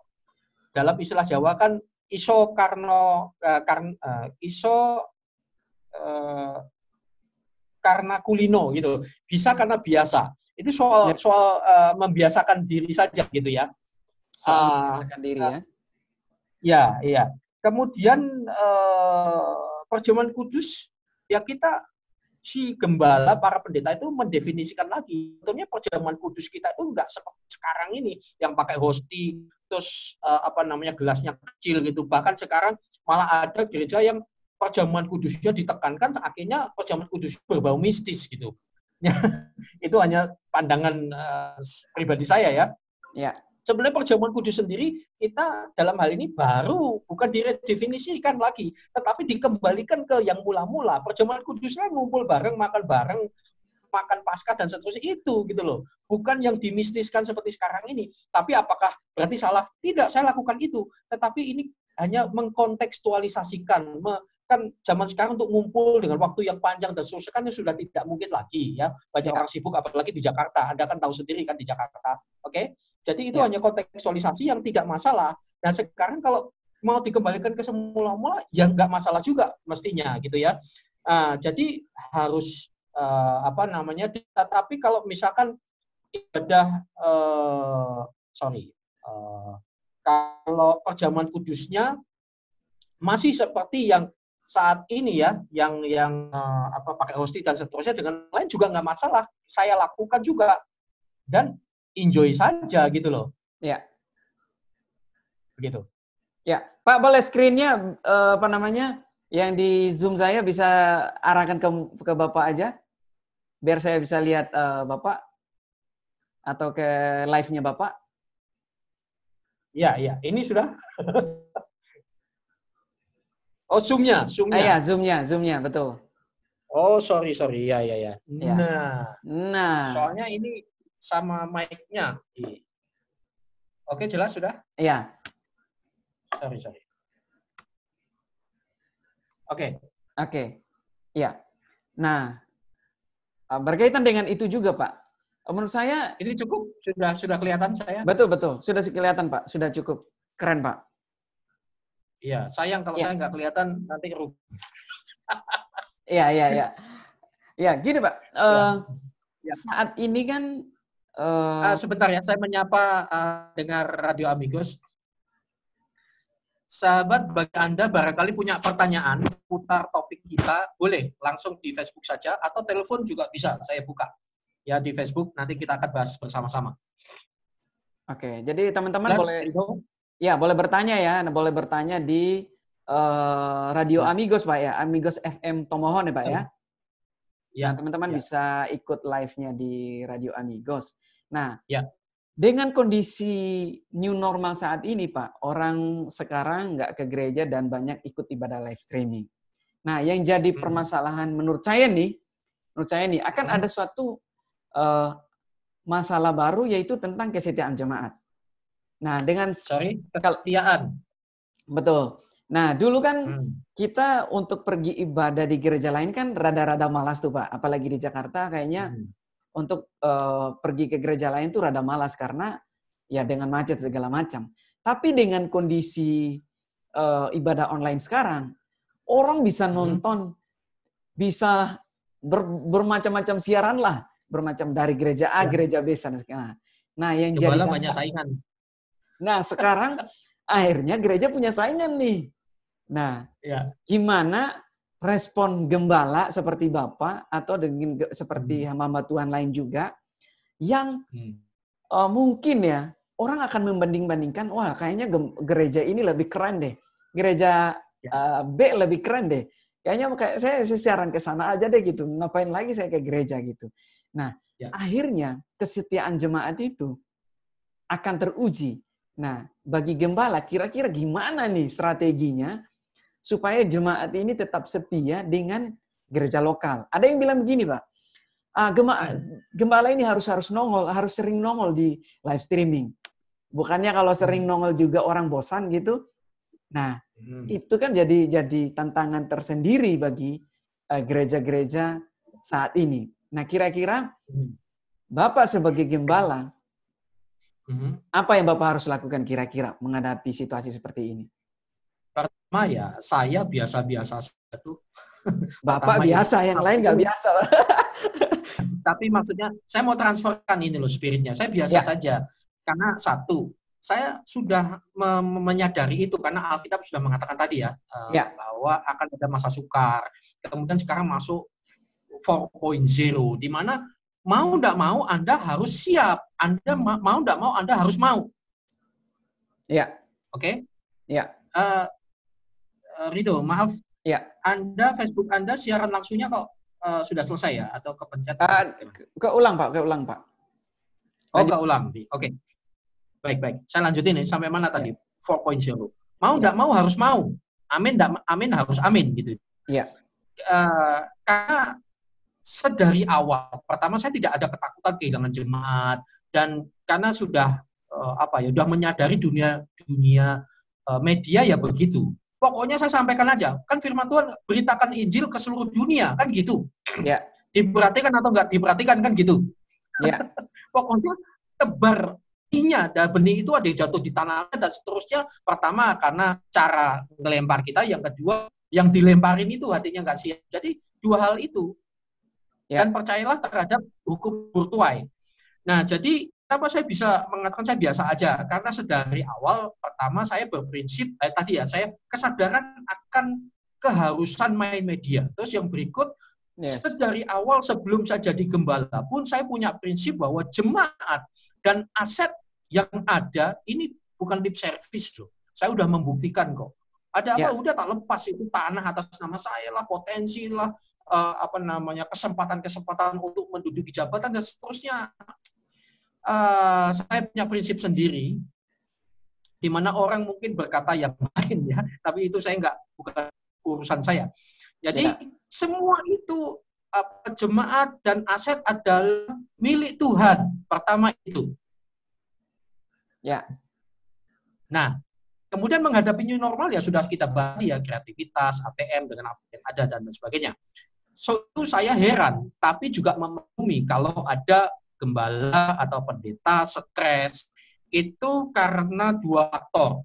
Speaker 1: dalam istilah Jawa kan iso karno uh, karn, uh, iso uh, karena kulino gitu. Bisa karena biasa. Itu soal ya. soal uh, membiasakan diri saja gitu ya. Soal uh, membiasakan diri ya. Ya, iya. Kemudian uh, perjamuan kudus ya kita si gembala para pendeta itu mendefinisikan lagi. Tentunya perjamuan kudus kita itu enggak seperti sekarang ini yang pakai hosti terus uh, apa namanya gelasnya kecil gitu. Bahkan sekarang malah ada gereja yang perjamuan kudusnya ditekankan akhirnya perjamuan kudus berbau mistis gitu. [LAUGHS] itu hanya pandangan uh, pribadi saya ya. Ya. Sebenarnya perjamuan kudus sendiri kita dalam hal ini baru bukan diredefinisikan lagi, tetapi dikembalikan ke yang mula-mula. Perjamuan kudusnya ngumpul bareng, makan bareng, makan pasca dan seterusnya itu gitu loh. Bukan yang dimistiskan seperti sekarang ini. Tapi apakah berarti salah? Tidak, saya lakukan itu. Tetapi ini hanya mengkontekstualisasikan, kan zaman sekarang untuk ngumpul dengan waktu yang panjang dan seterusnya kan sudah tidak mungkin lagi ya banyak ya. orang sibuk apalagi di Jakarta Anda kan tahu sendiri kan di Jakarta oke okay? jadi itu ya. hanya kontekstualisasi yang tidak masalah nah sekarang kalau mau dikembalikan ke semula-mula ya nggak masalah juga mestinya gitu ya nah, jadi harus uh, apa namanya tetapi kalau misalkan ibadah uh, sorry uh, kalau perjamuan kudusnya masih seperti yang saat ini ya yang yang uh, apa pakai hosting dan seterusnya dengan lain juga nggak masalah. Saya lakukan juga dan enjoy saja gitu loh.
Speaker 2: Ya.
Speaker 1: Begitu.
Speaker 2: Ya. Pak boleh screennya uh, apa namanya yang di zoom saya bisa arahkan ke ke bapak aja biar saya bisa lihat uh, bapak atau ke live-nya bapak.
Speaker 1: Ya ya. Ini sudah [LAUGHS] Oh, zoom-nya,
Speaker 2: zoom-nya. Ah, ya, zoom-nya, zoom-nya, betul.
Speaker 1: Oh, sorry, sorry. Ya, ya, ya.
Speaker 2: ya. Nah. Nah.
Speaker 1: Soalnya ini sama mic-nya. Oke, jelas sudah?
Speaker 2: Iya.
Speaker 1: Sorry, sorry. Oke.
Speaker 2: Oke. Iya. Nah, ah, berkaitan dengan itu juga, Pak. Menurut saya
Speaker 1: ini cukup sudah sudah kelihatan saya.
Speaker 2: Betul, betul. Sudah kelihatan, Pak. Sudah cukup. Keren, Pak.
Speaker 1: Iya, sayang kalau ya. saya nggak kelihatan nanti rugi. [LAUGHS]
Speaker 2: Iya, iya, iya. Ya, gini Pak. Uh, ya. Saat ini kan
Speaker 1: uh, uh, sebentar ya, saya menyapa uh, dengar Radio Amigos. Sahabat, bagi Anda barangkali punya pertanyaan putar topik kita, boleh langsung di Facebook saja atau telepon juga bisa saya buka. ya di Facebook nanti kita akan bahas bersama-sama.
Speaker 2: Oke, jadi teman-teman boleh itu. Ya boleh bertanya ya, nah, boleh bertanya di uh, Radio ya. Amigos Pak ya, Amigos FM Tomohon ya Pak ya. Ya, nah, teman-teman ya. bisa ikut live-nya di Radio Amigos. Nah, ya. dengan kondisi new normal saat ini Pak, orang sekarang nggak ke gereja dan banyak ikut ibadah live streaming. Nah, yang jadi hmm. permasalahan menurut saya nih, menurut saya nih akan hmm. ada suatu uh, masalah baru yaitu tentang kesetiaan jemaat. Nah, dengan
Speaker 1: sorry kesetiaan.
Speaker 2: Betul. Nah, dulu kan hmm. kita untuk pergi ibadah di gereja lain kan rada-rada malas tuh, Pak. Apalagi di Jakarta kayaknya hmm. untuk uh, pergi ke gereja lain tuh rada malas karena ya dengan macet segala macam. Tapi dengan kondisi uh, ibadah online sekarang, orang bisa hmm. nonton, hmm. bisa ber, bermacam-macam siaran lah, bermacam dari gereja A, ya. gereja B sana. Nah, yang
Speaker 1: Kebala jadi banyak saingan.
Speaker 2: Nah, sekarang akhirnya gereja punya saingan nih. Nah, ya. gimana respon gembala seperti Bapak atau dengan seperti hmm. hamba Tuhan lain juga yang hmm. uh, mungkin ya orang akan membanding-bandingkan, wah kayaknya gereja ini lebih keren deh, gereja uh, B lebih keren deh. Kayaknya kayak saya, saya siaran ke sana aja deh gitu. Ngapain lagi saya ke gereja gitu. Nah, ya. akhirnya kesetiaan jemaat itu akan teruji. Nah, bagi gembala kira-kira gimana nih strateginya supaya jemaat ini tetap setia dengan gereja lokal. Ada yang bilang begini, Pak. Ah, gembala ini harus harus nongol, harus sering nongol di live streaming. Bukannya kalau sering nongol juga orang bosan gitu. Nah, Hmm. Itu kan jadi jadi tantangan tersendiri bagi eh, gereja-gereja uh, saat ini. Nah, kira-kira hmm. Bapak sebagai gembala, hmm. apa yang Bapak harus lakukan kira-kira menghadapi situasi seperti ini?
Speaker 1: Pertama ya, saya biasa-biasa satu. [LAUGHS]
Speaker 2: Bapak ya, biasa, ya, yang lain nggak biasa. [LAUGHS]
Speaker 1: Tapi maksudnya, saya mau transferkan ini loh spiritnya. Saya biasa ya. saja. Karena satu, saya sudah menyadari itu karena Alkitab sudah mengatakan tadi ya, uh, ya bahwa akan ada masa sukar. Kemudian sekarang masuk 4.0 di mana mau tidak mau Anda harus siap. Anda mau tidak mau Anda harus mau.
Speaker 2: Ya.
Speaker 1: Oke? Okay?
Speaker 2: Ya.
Speaker 1: Uh, Rido, maaf.
Speaker 2: Ya.
Speaker 1: Anda Facebook Anda siaran langsungnya kok uh, sudah selesai ya atau kepencet?
Speaker 2: Uh, keulang Pak, keulang Pak.
Speaker 1: Oh, keulang. Oke. Okay. Baik, baik. Saya lanjutin nih sampai mana tadi? 4.0. Mau enggak mau harus mau. Amin enggak amin harus amin gitu.
Speaker 2: Iya.
Speaker 1: Uh, karena sedari awal, pertama saya tidak ada ketakutan kehilangan jemaat dan karena sudah uh, apa ya, sudah menyadari dunia dunia uh, media ya begitu. Pokoknya saya sampaikan aja, kan firman Tuhan beritakan Injil ke seluruh dunia, kan gitu.
Speaker 2: Ya.
Speaker 1: Diperhatikan atau enggak diperhatikan kan gitu.
Speaker 2: Ya. [LAUGHS]
Speaker 1: Pokoknya tebar benih dan benih itu ada yang jatuh di tanah dan seterusnya. Pertama karena cara melempar kita, yang kedua yang dilemparin itu hatinya nggak siap. Jadi dua hal itu. Ya. Dan percayalah terhadap hukum burtuai. Nah, jadi kenapa saya bisa mengatakan saya biasa aja? Karena sedari awal pertama saya berprinsip eh, tadi ya saya kesadaran akan keharusan main media. Terus yang berikut yes. sedari awal sebelum saya jadi gembala pun saya punya prinsip bahwa jemaat dan aset yang ada ini bukan lip service loh. Saya udah membuktikan kok. Ada apa? Ya. Udah tak lepas itu tanah atas nama saya lah, potensi lah, uh, apa namanya kesempatan-kesempatan untuk menduduki jabatan dan seterusnya. Uh, saya punya prinsip sendiri, di mana orang mungkin berkata yang [LAUGHS] lain ya, tapi itu saya nggak bukan urusan saya. Jadi ya. semua itu uh, jemaat dan aset adalah milik Tuhan. Pertama itu.
Speaker 2: Ya.
Speaker 1: Nah, kemudian menghadapi new normal ya sudah kita bahas ya kreativitas, ATM dengan apa yang ada dan sebagainya. So, itu saya heran, tapi juga memahami kalau ada gembala atau pendeta stres itu karena dua faktor.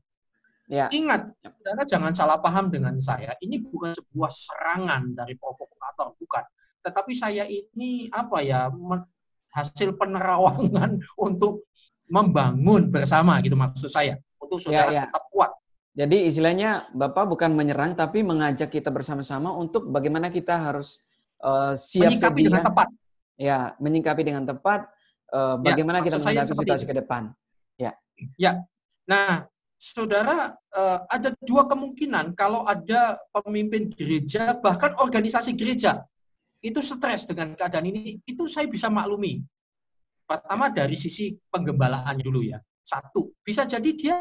Speaker 1: Ya. Ingat, saudara jangan salah paham dengan saya. Ini bukan sebuah serangan dari provokator, bukan. Tetapi saya ini apa ya hasil penerawangan [LAUGHS] untuk membangun bersama gitu maksud saya untuk saudara ya, ya. tetap kuat.
Speaker 2: Jadi istilahnya Bapak bukan menyerang tapi mengajak kita bersama-sama untuk bagaimana kita harus uh, siap
Speaker 1: menyikapi
Speaker 2: sedia.
Speaker 1: dengan tepat.
Speaker 2: Ya, menyingkapi dengan tepat uh, bagaimana ya, kita menghadapi situasi itu. ke depan. Ya.
Speaker 1: Ya. Nah, saudara uh, ada dua kemungkinan kalau ada pemimpin gereja bahkan organisasi gereja itu stres dengan keadaan ini, itu saya bisa maklumi. Pertama dari sisi penggembalaan dulu ya. Satu, bisa jadi dia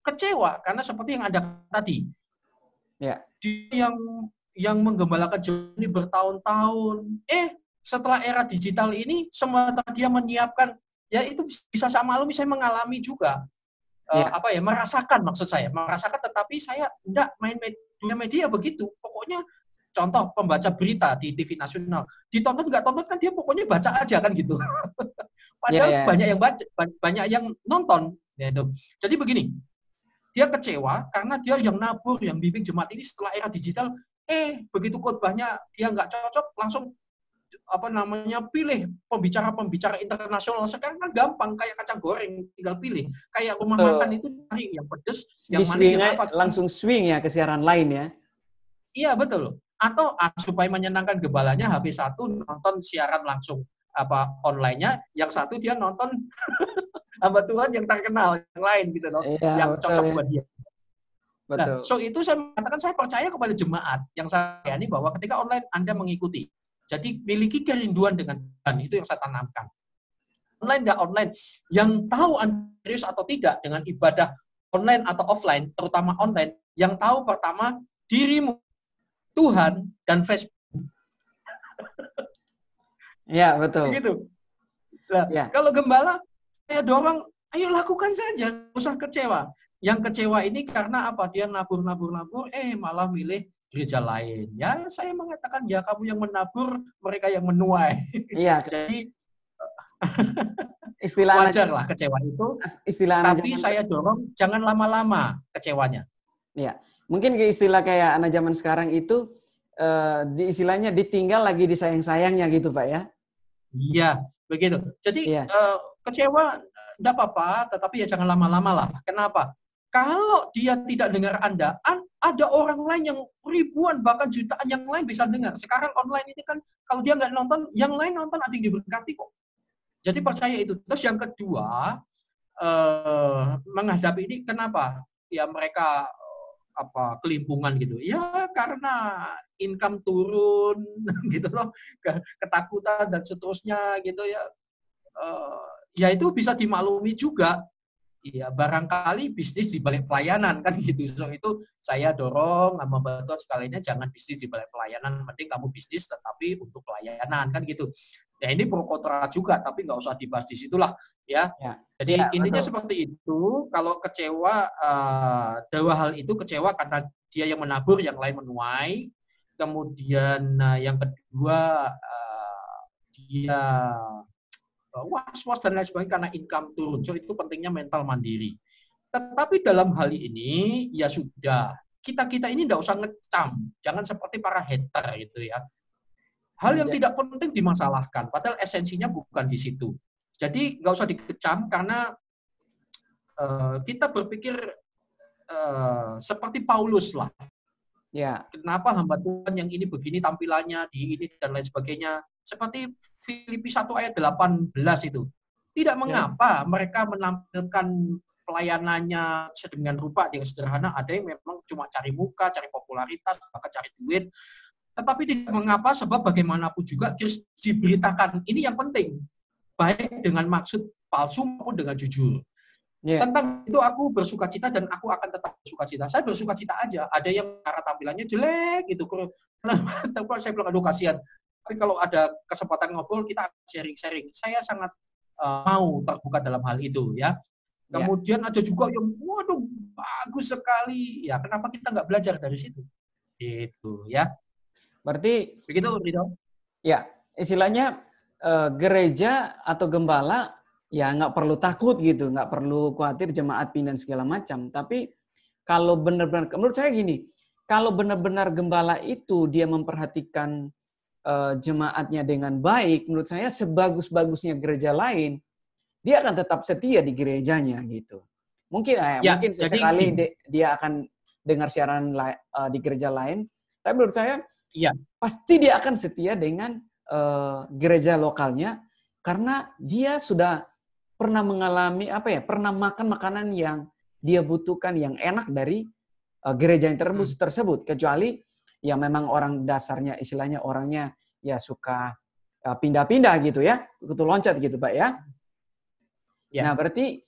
Speaker 1: kecewa karena seperti yang ada tadi. Ya. Dia yang yang menggembalakan ini bertahun-tahun. Eh, setelah era digital ini semua dia menyiapkan. Ya itu bisa saya maklumi saya mengalami juga uh, apa ya merasakan maksud saya merasakan tetapi saya enggak main media media begitu. Pokoknya contoh pembaca berita di TV nasional. Ditonton nggak tonton kan dia pokoknya baca aja kan gitu. [LAUGHS] Padahal yeah, yeah. banyak yang baca banyak yang nonton ya itu. Jadi begini dia kecewa karena dia yang nabur yang bimbing jemaat ini setelah era digital eh begitu khotbahnya dia nggak cocok langsung apa namanya pilih pembicara-pembicara internasional. Sekarang kan gampang kayak kacang goreng tinggal pilih. Kayak rumah Betul. makan itu cari yang pedes
Speaker 2: yang manis yang apa. langsung swing ya ke siaran lain ya.
Speaker 1: Iya betul atau ah, supaya menyenangkan gebalanya HP satu nonton siaran langsung apa online-nya yang satu dia nonton [LAUGHS] hamba Tuhan yang terkenal yang lain gitu loh iya, yang betul, cocok ya. buat dia Betul. Nah, so itu saya mengatakan saya percaya kepada jemaat yang saya ini bahwa ketika online Anda mengikuti jadi miliki kerinduan dengan Tuhan, itu yang saya tanamkan. Online dan online, yang tahu Anda serius atau tidak dengan ibadah online atau offline, terutama online, yang tahu pertama dirimu, Tuhan, dan Facebook.
Speaker 2: Ya, betul.
Speaker 1: Gitu. Nah, ya. Kalau gembala, saya dorong, ayo lakukan saja, usah kecewa. Yang kecewa ini karena apa? Dia nabur-nabur-nabur, eh malah milih gereja lain. Ya, saya mengatakan ya kamu yang menabur, mereka yang menuai.
Speaker 2: Iya. [LAUGHS]
Speaker 1: Jadi [LAUGHS]
Speaker 2: istilah
Speaker 1: wajar lah kecewa itu. Istilah tapi saya dorong jangan lama-lama kecewanya.
Speaker 2: Iya. Mungkin ke istilah kayak anak zaman sekarang itu uh, di istilahnya ditinggal lagi disayang-sayangnya gitu, Pak ya.
Speaker 1: Iya, begitu. Jadi iya. uh, kecewa tidak apa-apa, tetapi ya jangan lama-lama lah. Kenapa? Kalau dia tidak dengar Anda, ada orang lain yang ribuan bahkan jutaan yang lain bisa dengar. Sekarang online ini kan kalau dia nggak nonton, yang lain nonton ada yang diberkati kok. Jadi percaya itu. Terus yang kedua, eh, menghadapi ini kenapa? Ya mereka apa kelimpungan gitu. Ya karena income turun [LAUGHS] gitu loh, ketakutan dan seterusnya gitu ya. Eh, ya itu bisa dimaklumi juga Iya, barangkali bisnis di balik pelayanan kan gitu. So itu saya dorong sama bantuan sekalinya jangan bisnis di balik pelayanan, mending kamu bisnis tetapi untuk pelayanan kan gitu. Ya ini pro kontra juga, tapi nggak usah dibahas di situlah ya. ya. Jadi ya, intinya betul. seperti itu. Kalau kecewa, uh, dua hal itu kecewa karena dia yang menabur, yang lain menuai. Kemudian uh, yang kedua uh, dia was-was dan lain sebagainya karena income turun. So itu pentingnya mental mandiri. Tetapi dalam hal ini ya sudah kita kita ini tidak usah ngecam, jangan seperti para hater itu ya. Hal yang ya. tidak penting dimasalahkan, padahal esensinya bukan di situ. Jadi nggak usah dikecam karena uh, kita berpikir uh, seperti Paulus lah. Ya. Kenapa hamba Tuhan yang ini begini tampilannya di ini dan lain sebagainya. Seperti Filipi 1 ayat 18 itu. Tidak ya. mengapa ya. mereka menampilkan pelayanannya sedemikian rupa yang sederhana. Ada yang memang cuma cari muka, cari popularitas, bahkan cari duit. Tetapi tidak mengapa sebab bagaimanapun juga Kristus diberitakan. Ini yang penting. Baik dengan maksud palsu maupun dengan jujur. Yeah. Tentang itu aku bersuka cita dan aku akan tetap bersuka cita. Saya bersuka cita aja. Ada yang cara tampilannya jelek gitu. Tapi [LAUGHS] saya bilang aduh kasihan. Tapi kalau ada kesempatan ngobrol, kita sharing-sharing. Saya sangat uh, mau terbuka dalam hal itu ya. ya. Kemudian ya. ada juga yang, waduh, bagus sekali. Ya, kenapa kita nggak belajar dari situ? Itu ya.
Speaker 2: Berarti
Speaker 1: begitu, Rido?
Speaker 2: Ya, istilahnya uh, gereja atau gembala ya nggak perlu takut gitu, nggak perlu khawatir jemaat pindah segala macam. Tapi kalau benar-benar, menurut saya gini, kalau benar-benar gembala itu dia memperhatikan uh, jemaatnya dengan baik, menurut saya sebagus-bagusnya gereja lain, dia akan tetap setia di gerejanya gitu. Mungkin eh, ya, mungkin sesekali jadi, dia akan dengar siaran uh, di gereja lain, tapi menurut saya ya. pasti dia akan setia dengan uh, gereja lokalnya karena dia sudah pernah mengalami apa ya pernah makan makanan yang dia butuhkan yang enak dari uh, gereja yang tersebut hmm. tersebut kecuali yang memang orang dasarnya istilahnya orangnya ya suka uh, pindah-pindah gitu ya kutu loncat gitu pak ya, ya. nah berarti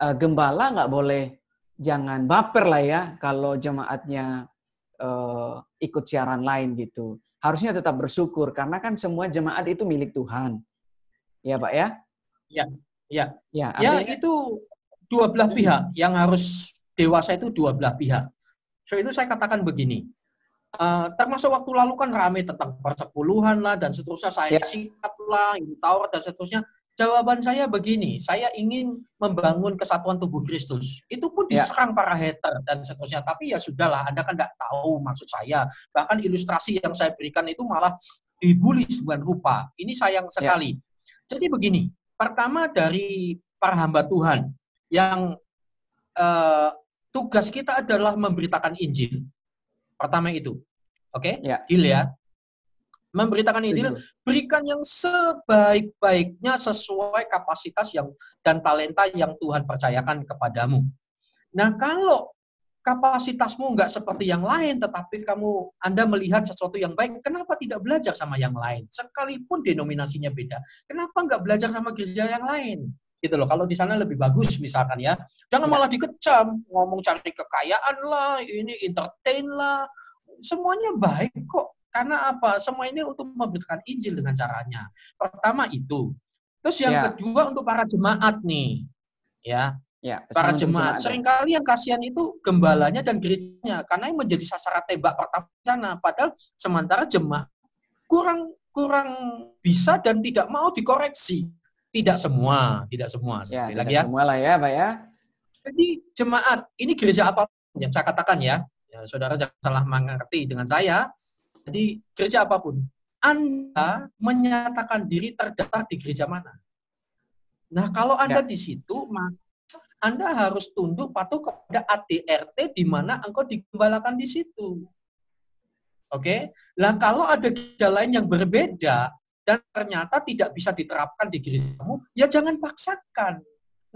Speaker 2: uh, gembala nggak boleh jangan baper lah ya kalau jemaatnya uh, ikut siaran lain gitu. Harusnya tetap bersyukur karena kan semua jemaat itu milik Tuhan. Ya, Pak ya?
Speaker 1: Ya. Ya. Ya, ya itu dua belah pihak yang harus dewasa itu dua belah pihak. So itu saya katakan begini. Uh, termasuk waktu lalu kan rame tentang persepuluhan lah dan seterusnya saya ya. sikap lah, ini tawar dan seterusnya. Jawaban saya begini, saya ingin membangun kesatuan tubuh Kristus. Itu pun ya. diserang para hater dan seterusnya. Tapi ya sudahlah, Anda kan tidak tahu maksud saya. Bahkan ilustrasi yang saya berikan itu malah dibully sebuah rupa. Ini sayang ya. sekali. Ya. Jadi begini, pertama dari para hamba Tuhan yang uh, tugas kita adalah memberitakan Injil. Pertama itu. Oke? Okay? Ya. Deal ya memberitakan Injil, berikan yang sebaik-baiknya sesuai kapasitas yang dan talenta yang Tuhan percayakan kepadamu. Nah, kalau kapasitasmu nggak seperti yang lain, tetapi kamu Anda melihat sesuatu yang baik, kenapa tidak belajar sama yang lain? Sekalipun denominasinya beda, kenapa nggak belajar sama gereja yang lain? Gitu loh. Kalau di sana lebih bagus misalkan ya, jangan ya. malah dikecam, ngomong cari kekayaan lah, ini entertain lah, semuanya baik kok karena apa? Semua ini untuk memberikan Injil dengan caranya. Pertama itu. Terus yang ya. kedua untuk para jemaat nih. Ya. Ya, para jemaat. Seringkali yang kasihan itu gembalanya dan gerejanya karena yang menjadi sasaran tembak pertama sana. Padahal sementara jemaat kurang kurang bisa dan tidak mau dikoreksi. Tidak semua, tidak semua.
Speaker 2: Ya, tidak lagi ya. semua lah ya, Pak ya.
Speaker 1: Jadi jemaat, ini gereja apa yang saya katakan ya, ya saudara jangan salah mengerti dengan saya, jadi gereja apa pun, Anda menyatakan diri terdaftar di gereja mana. Nah, kalau Anda ya. di situ, maka Anda harus tunduk patuh kepada ADRT di mana engkau digembalakan di situ. Oke? Okay? Nah, kalau ada gereja lain yang berbeda dan ternyata tidak bisa diterapkan di gerejamu, ya jangan paksakan.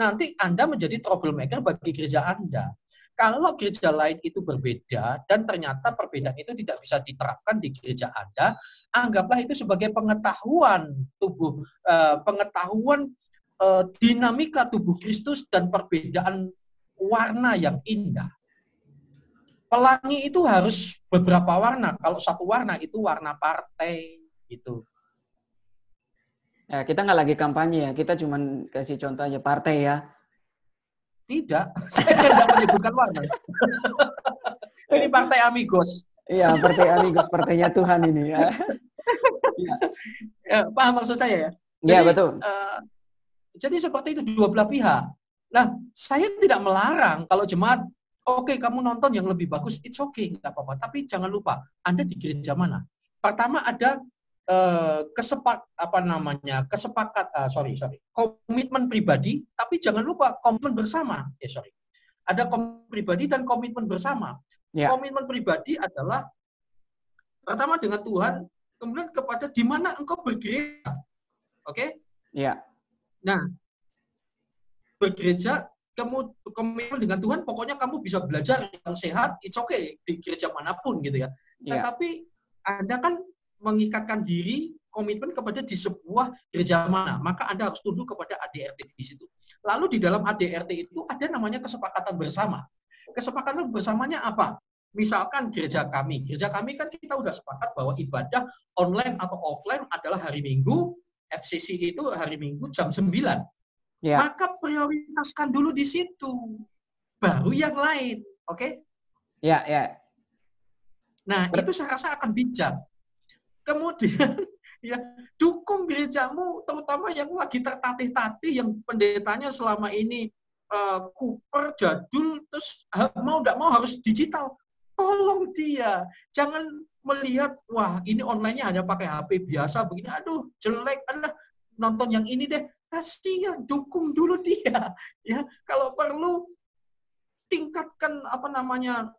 Speaker 1: Nanti Anda menjadi troublemaker bagi gereja Anda. Kalau gereja lain itu berbeda dan ternyata perbedaan itu tidak bisa diterapkan di gereja Anda, anggaplah itu sebagai pengetahuan tubuh, eh, pengetahuan eh, dinamika tubuh Kristus dan perbedaan warna yang indah. Pelangi itu harus beberapa warna. Kalau satu warna itu warna partai gitu.
Speaker 2: Ya, kita nggak lagi kampanye ya, kita cuma kasih contoh aja partai ya.
Speaker 1: Tidak, [LAUGHS] saya tidak menyebutkan warna. [LAUGHS] ini partai Amigos.
Speaker 2: Iya, partai Amigos, partainya Tuhan ini ya.
Speaker 1: ya paham maksud saya ya?
Speaker 2: Iya, betul.
Speaker 1: Uh, jadi seperti itu dua belah pihak. Nah, saya tidak melarang kalau jemaat, oke okay, kamu nonton yang lebih bagus, it's okay, nggak apa-apa. Tapi jangan lupa, Anda di gereja mana? Pertama ada eh, kesepak apa namanya kesepakat uh, sorry sorry komitmen pribadi tapi jangan lupa komitmen bersama ya sorry ada komitmen pribadi dan komitmen bersama ya. komitmen pribadi adalah pertama dengan Tuhan kemudian kepada di mana engkau bergereja oke okay?
Speaker 2: ya
Speaker 1: nah bergereja kamu komitmen dengan Tuhan pokoknya kamu bisa belajar yang sehat it's okay di gereja mana pun gitu ya, ya. tetapi anda kan mengikatkan diri komitmen kepada di sebuah gereja mana, maka Anda harus tunduk kepada ADRT di situ. Lalu di dalam ADRT itu ada namanya kesepakatan bersama. Kesepakatan bersamanya apa? Misalkan gereja kami, gereja kami kan kita udah sepakat bahwa ibadah online atau offline adalah hari Minggu, FCC itu hari Minggu jam 9. Ya. Maka prioritaskan dulu di situ. Baru yang lain, oke? Okay?
Speaker 2: Ya, ya.
Speaker 1: Nah, Ber itu saya rasa akan bijak Kemudian [LAUGHS] ya dukung gerejamu terutama yang lagi tertatih-tatih yang pendetanya selama ini uh, kuper jadul terus mau tidak mau harus digital. Tolong dia. Jangan melihat wah ini onlinenya hanya pakai HP biasa begini. Aduh jelek. Anda nonton yang ini deh. Kasihan dukung dulu dia. [LAUGHS] Ya kalau perlu tingkatkan apa namanya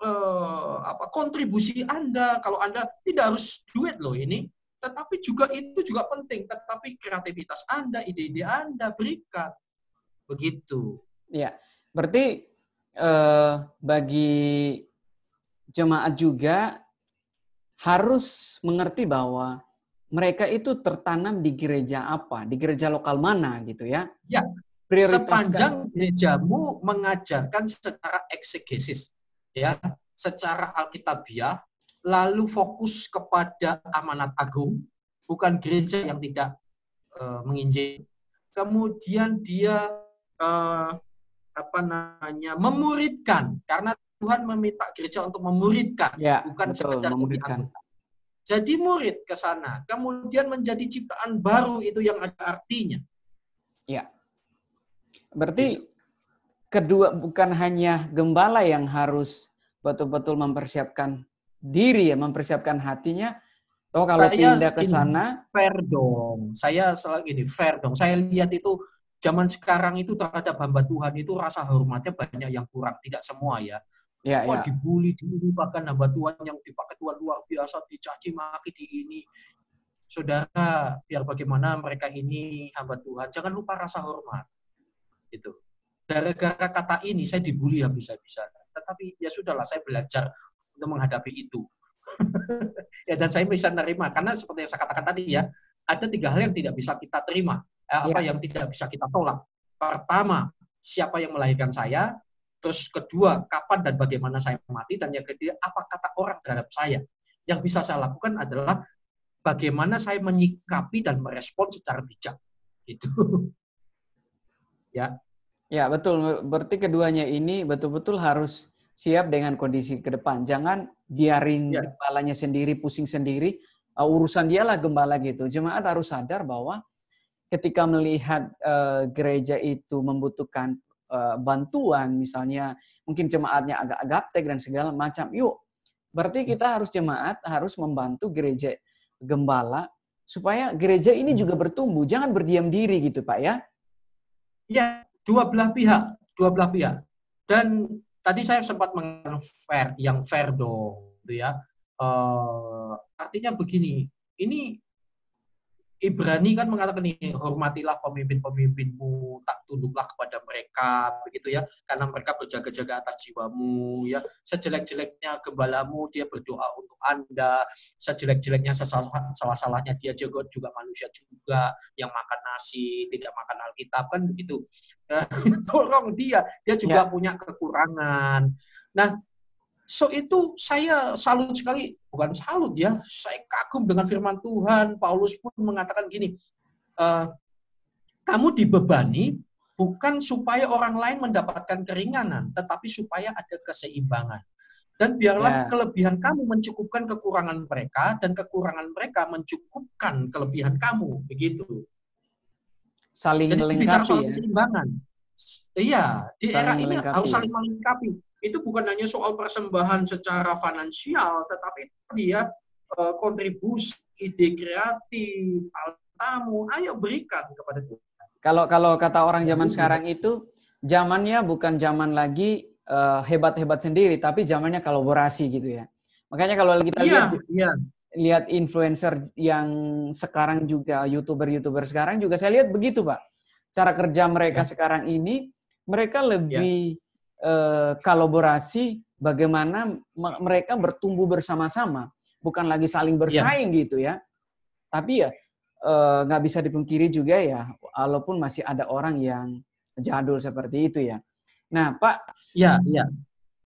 Speaker 1: eh, apa kontribusi Anda kalau Anda tidak harus duit loh ini tetapi juga itu juga penting. Tetapi kreativitas Anda, ide-ide Anda berikan. Begitu.
Speaker 2: Ya, berarti eh, bagi jemaat juga harus mengerti bahwa mereka itu tertanam di gereja apa, di gereja lokal mana gitu ya.
Speaker 1: Ya, sepanjang gerejamu mengajarkan secara eksegesis, ya, secara alkitabiah, lalu fokus kepada amanat agung, bukan gereja yang tidak uh, menginjil. Kemudian dia uh, apa namanya memuridkan karena Tuhan meminta gereja untuk memuridkan,
Speaker 2: ya,
Speaker 1: bukan betul, sekedar memuridkan jadi murid ke sana, kemudian menjadi ciptaan baru itu yang ada artinya.
Speaker 2: Ya. Berarti kedua bukan hanya gembala yang harus betul-betul mempersiapkan diri ya, mempersiapkan hatinya. Toh kalau saya pindah ke sana
Speaker 1: fair dong. Saya selalu ini fair dong. Saya lihat itu zaman sekarang itu terhadap hamba Tuhan itu rasa hormatnya banyak yang kurang, tidak semua ya. Ya, Wah, ya. dibully, dibully, bahkan hamba Tuhan yang dipakai Tuhan luar biasa, dicaci maki di ini. Saudara, biar bagaimana mereka ini hamba Tuhan, jangan lupa rasa hormat. Itu. Gara-gara kata ini, saya dibully habis-habisan. Tetapi ya sudahlah, saya belajar untuk menghadapi itu. [LAUGHS] ya dan saya bisa nerima karena seperti yang saya katakan tadi ya ada tiga hal yang tidak bisa kita terima eh, apa ya. yang tidak bisa kita tolak pertama siapa yang melahirkan saya Terus kedua, kapan dan bagaimana saya mati. Dan yang ketiga, apa kata orang terhadap saya. Yang bisa saya lakukan adalah bagaimana saya menyikapi dan merespon secara bijak. Itu. [LAUGHS]
Speaker 2: ya. Ya, betul. Berarti keduanya ini betul-betul harus siap dengan kondisi ke depan. Jangan biarin ya. gembalanya sendiri, pusing sendiri. Uh, urusan dialah gembala gitu. Jemaat harus sadar bahwa ketika melihat uh, gereja itu membutuhkan uh, bantuan, misalnya mungkin jemaatnya agak gaptek dan segala macam. Yuk, berarti kita harus jemaat harus membantu gereja gembala supaya gereja ini juga bertumbuh. Jangan berdiam diri gitu, Pak ya.
Speaker 1: Ya, dua belah pihak, dua belah pihak. Dan tadi saya sempat mengatakan fair, yang fair dong, gitu ya. Uh, artinya begini, ini Ibrani kan mengatakan ini hormatilah pemimpin-pemimpinmu, tak tunduklah kepada mereka, begitu ya, karena mereka berjaga-jaga atas jiwamu, ya. Sejelek-jeleknya gembalamu dia berdoa untuk anda, sejelek-jeleknya salah-salahnya dia juga juga manusia juga yang makan nasi, tidak makan Alkitab kan begitu. [LAUGHS] tolong dia, dia juga ya. punya kekurangan. Nah, So itu saya salut sekali, bukan salut ya, saya kagum dengan firman Tuhan. Paulus pun mengatakan gini, e, kamu dibebani bukan supaya orang lain mendapatkan keringanan, tetapi supaya ada keseimbangan. Dan biarlah ya. kelebihan kamu mencukupkan kekurangan mereka, dan kekurangan mereka mencukupkan kelebihan kamu, begitu.
Speaker 2: Saling Jadi melengkapi
Speaker 1: soal ya? keseimbangan. Iya, di saling era ini harus saling melengkapi itu bukan hanya soal persembahan secara finansial, tetapi dia uh, kontribusi, ide kreatif, tamu, ayo berikan kepada Tuhan.
Speaker 2: Kalau kalau kata orang zaman hmm. sekarang itu zamannya bukan zaman lagi uh, hebat-hebat sendiri, tapi zamannya kolaborasi gitu ya. Makanya kalau kita iya, lihat iya. Lihat influencer yang sekarang juga youtuber-youtuber sekarang juga saya lihat begitu pak. Cara kerja mereka ya. sekarang ini mereka lebih ya eh, kolaborasi bagaimana mereka bertumbuh bersama-sama, bukan lagi saling iya. bersaing ya. gitu ya. Tapi ya eh, nggak bisa dipungkiri juga ya, walaupun masih ada orang yang jadul seperti itu ya. Nah, Pak.
Speaker 1: Ya, ya.